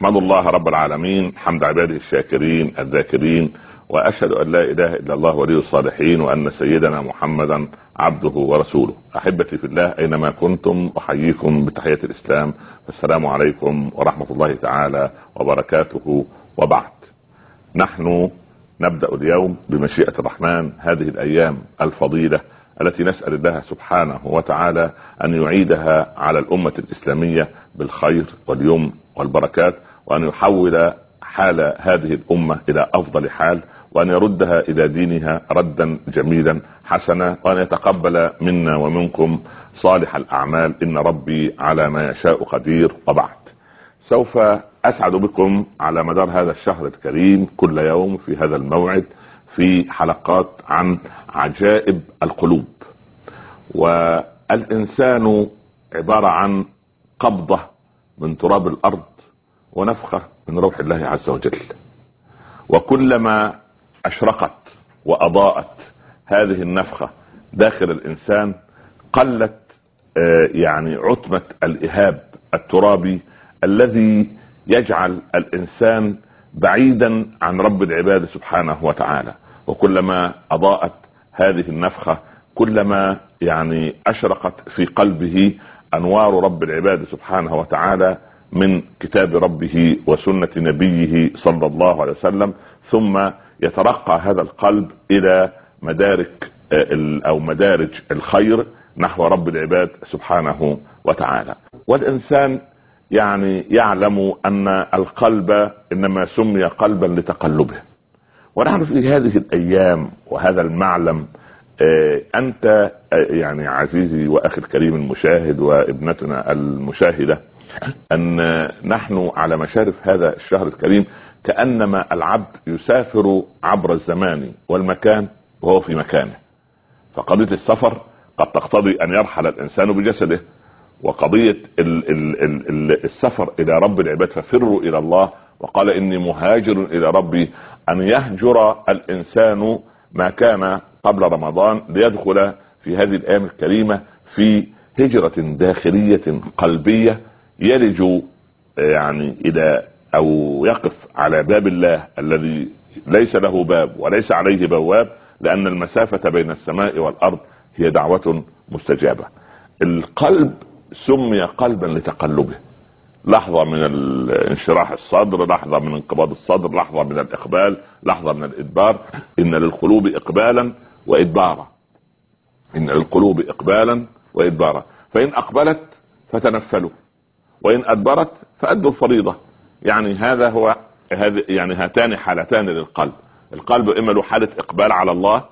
احمد الله رب العالمين حمد عباده الشاكرين الذاكرين وأشهد أن لا إله إلا الله ولي الصالحين وأن سيدنا محمدا عبده ورسوله. أحبتي في الله أينما كنتم أحييكم بتحية الإسلام. السلام عليكم ورحمة الله تعالى وبركاته. وبعد نحن نبدأ اليوم بمشيئة الرحمن هذه الأيام الفضيلة التي نسأل الله سبحانه وتعالى أن يعيدها على الأمة الإسلامية بالخير واليمن والبركات وأن يحول حال هذه الأمة إلى أفضل حال وأن يردها إلى دينها ردا جميلا حسنا وأن يتقبل منا ومنكم صالح الأعمال. إن ربي على ما يشاء قدير وبعد. سوف أسعد بكم على مدار هذا الشهر الكريم كل يوم في هذا الموعد في حلقات عن عجائب القلوب. والإنسان عبارة عن قبضة من تراب الأرض ونفخة من روح الله عز وجل. وكلما أشرقت وأضاءت هذه النفخة داخل الإنسان قلت آه، يعني عتمة الإهاب الترابي الذي يجعل الإنسان بعيدا عن رب العباد سبحانه وتعالى. وكلما أضاءت هذه النفخة كلما يعني أشرقت في قلبه أنوار رب العباد سبحانه وتعالى من كتاب ربه وسنة نبيه صلى الله عليه وسلم ثم يترقى هذا القلب إلى مدارك آه، أو مدارج الخير نحو رب العباد سبحانه وتعالى. والإنسان يعني يعلم أن القلب إنما سمي قلبا لتقلبه. ونحن في هذه الأيام وهذا المعلم أنت آه، يعني عزيزي وأخي الكريم المشاهد وابنتنا المشاهدة أن نحن على مشارف هذا الشهر الكريم كأنما العبد يسافر عبر الزمان والمكان وهو في مكانه. فقضية السفر قد تقتضي أن يرحل الإنسان بجسده وقضية ال ال ال السفر إلى رب العباد ففروا إلى الله وقال إني مهاجر إلى ربي أن يهجر الإنسان ما كان قبل رمضان ليدخل في هذه الأيام الكريمة في هجرة داخلية قلبية يلج يعني إلى أو يقف على باب الله الذي ليس له باب وليس عليه بواب لأن المسافة بين السماء والأرض هي دعوة مستجابة. القلب سمي قلبا لتقلبه. لحظة من انشراح الصدر لحظة من انقباض الصدر لحظة من الإقبال لحظة من الإدبار. إن للقلوب إقبالا وإدبارا. إن للقلوب إقبالا وإدبارا. فإن أقبلت فتنفلوا. وإن أدبرت فأدوا الفريضة. يعني هذا هو يعني هاتان حالتان للقلب. القلب إما له حالة إقبال على الله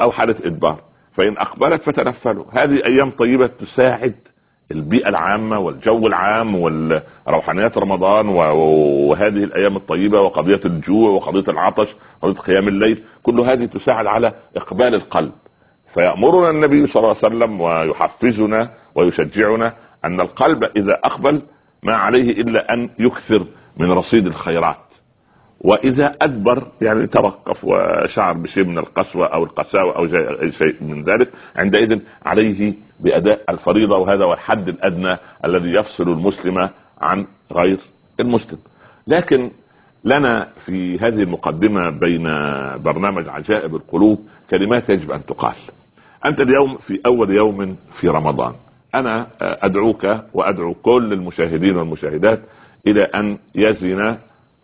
أو حالة إدبار. فإن أقبلت فتنفلوا. هذه أيام طيبة تساعد البيئة العامة والجو العام وروحانيات رمضان وهذه الأيام الطيبة وقضية الجوع وقضية العطش وقضية قيام الليل كل هذه تساعد على إقبال القلب. فيأمرنا النبي صلى الله عليه وسلم ويحفزنا ويشجعنا أن القلب إذا أقبل ما عليه إلا أن يكثر من رصيد الخيرات. وإذا أدبر يعني توقف وشعر بشيء من القسوة أو القساوة أو شيء من ذلك عندئذ عليه بأداء الفريضة وهذا هو الحد الأدنى الذي يفصل المسلم عن غير المسلم. لكن لنا في هذه المقدمة بين برنامج عجائب القلوب كلمات يجب أن تقال. أنت اليوم في أول يوم في رمضان. أنا أدعوك وأدعو كل المشاهدين والمشاهدات إلى أن يزن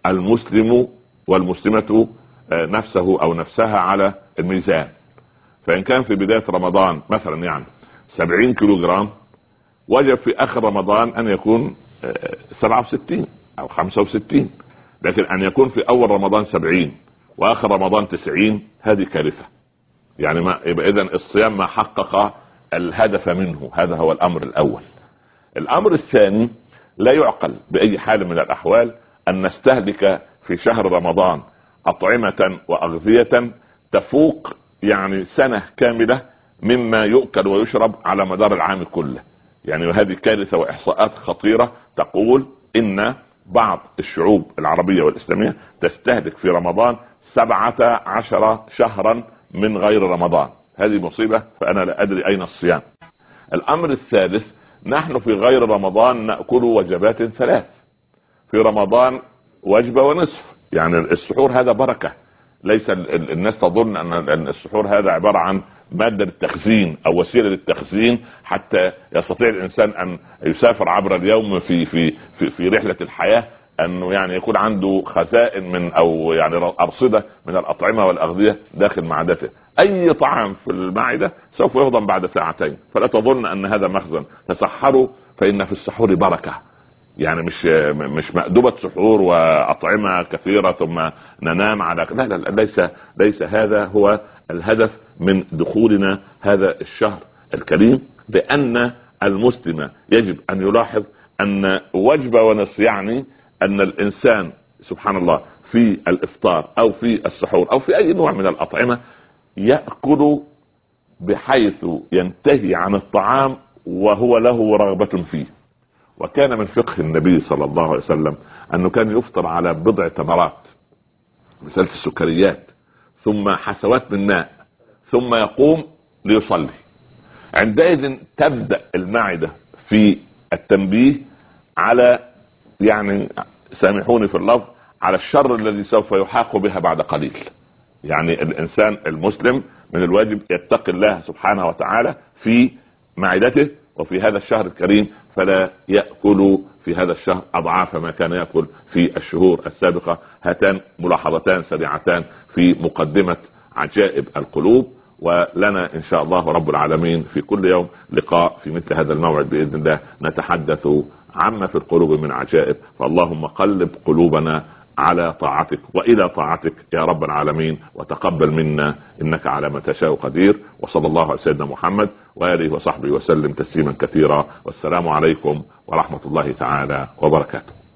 المسلم والمسلمة آه، نفسه أو نفسها على الميزان. فإن كان في بداية رمضان مثلا يعني سبعين كيلو جرام وجب في آخر رمضان أن يكون آه، سبعة وستين أو خمسة وستين لكن أن يكون في أول رمضان سبعين وآخر رمضان تسعين هذه كارثة. يعني ما يبقى إذا الصيام ما حقق الهدف منه هذا هو الأمر الأول. الأمر الثاني لا يعقل بأي حال من الأحوال أن نستهلك في شهر رمضان أطعمة وأغذية تفوق يعني سنة كاملة مما يؤكل ويشرب على مدار العام كله. يعني هذه كارثة وإحصاءات خطيرة تقول إن بعض الشعوب العربية والإسلامية تستهلك في رمضان سبعة عشر شهرا من غير رمضان. هذه مصيبة فأنا لا أدري أين الصيام. الأمر الثالث نحن في غير رمضان نأكل وجبات ثلاث. في رمضان وجبة ونصف. يعني السحور هذا بركة. ليس الناس تظن أن السحور هذا عبارة عن مادة للتخزين أو وسيلة للتخزين حتى يستطيع الإنسان أن يسافر عبر اليوم في في في, في رحلة الحياة انه يعني يكون عنده خزائن من أو يعني أرصدة من الأطعمة والأغذية داخل معدته أي طعام في المعدة سوف يهضم بعد ساعتين. فلا تظن أن هذا مخزن. تسحروا فإن في السحور بركة. يعني مش مش مأدبة سحور وأطعمة كثيرة ثم ننام على لا لا, لا ليس ليس هذا هو الهدف من دخولنا هذا الشهر الكريم لأن المسلم يجب أن يلاحظ أن وجبة ونصف يعني أن الإنسان سبحان الله في الإفطار أو في السحور أو في أي نوع من الأطعمة يأكل بحيث ينتهي عن الطعام وهو له رغبة فيه. وكان من فقه النبي صلى الله عليه وسلم أنه كان يفطر على بضع تمرات مسألة السكريات ثم حسوات من ماء ثم يقوم ليصلي. عندئذ تبدأ المعدة في التنبيه على يعني سامحوني في اللفظ على الشر الذي سوف يحاق بها بعد قليل. يعني الإنسان المسلم من الواجب يتقي الله سبحانه وتعالى في معدته وفي هذا الشهر الكريم فلا يأكل في هذا الشهر أضعاف ما كان يأكل في الشهور السابقة. هاتان ملاحظتان سريعتان في مقدمة عجائب القلوب ولنا إن شاء الله رب العالمين في كل يوم لقاء في مثل هذا الموعد بإذن الله. نتحدث عما في القلوب من عجائب. فاللهم قلب قلوبنا على طاعتك وإلى طاعتك يا رب العالمين. وتقبل منا إنك على ما تشاء قدير. وصلى الله على سيدنا محمد وآله وصحبه وسلم تسليما كثيرا. والسلام عليكم ورحمة الله تعالى وبركاته.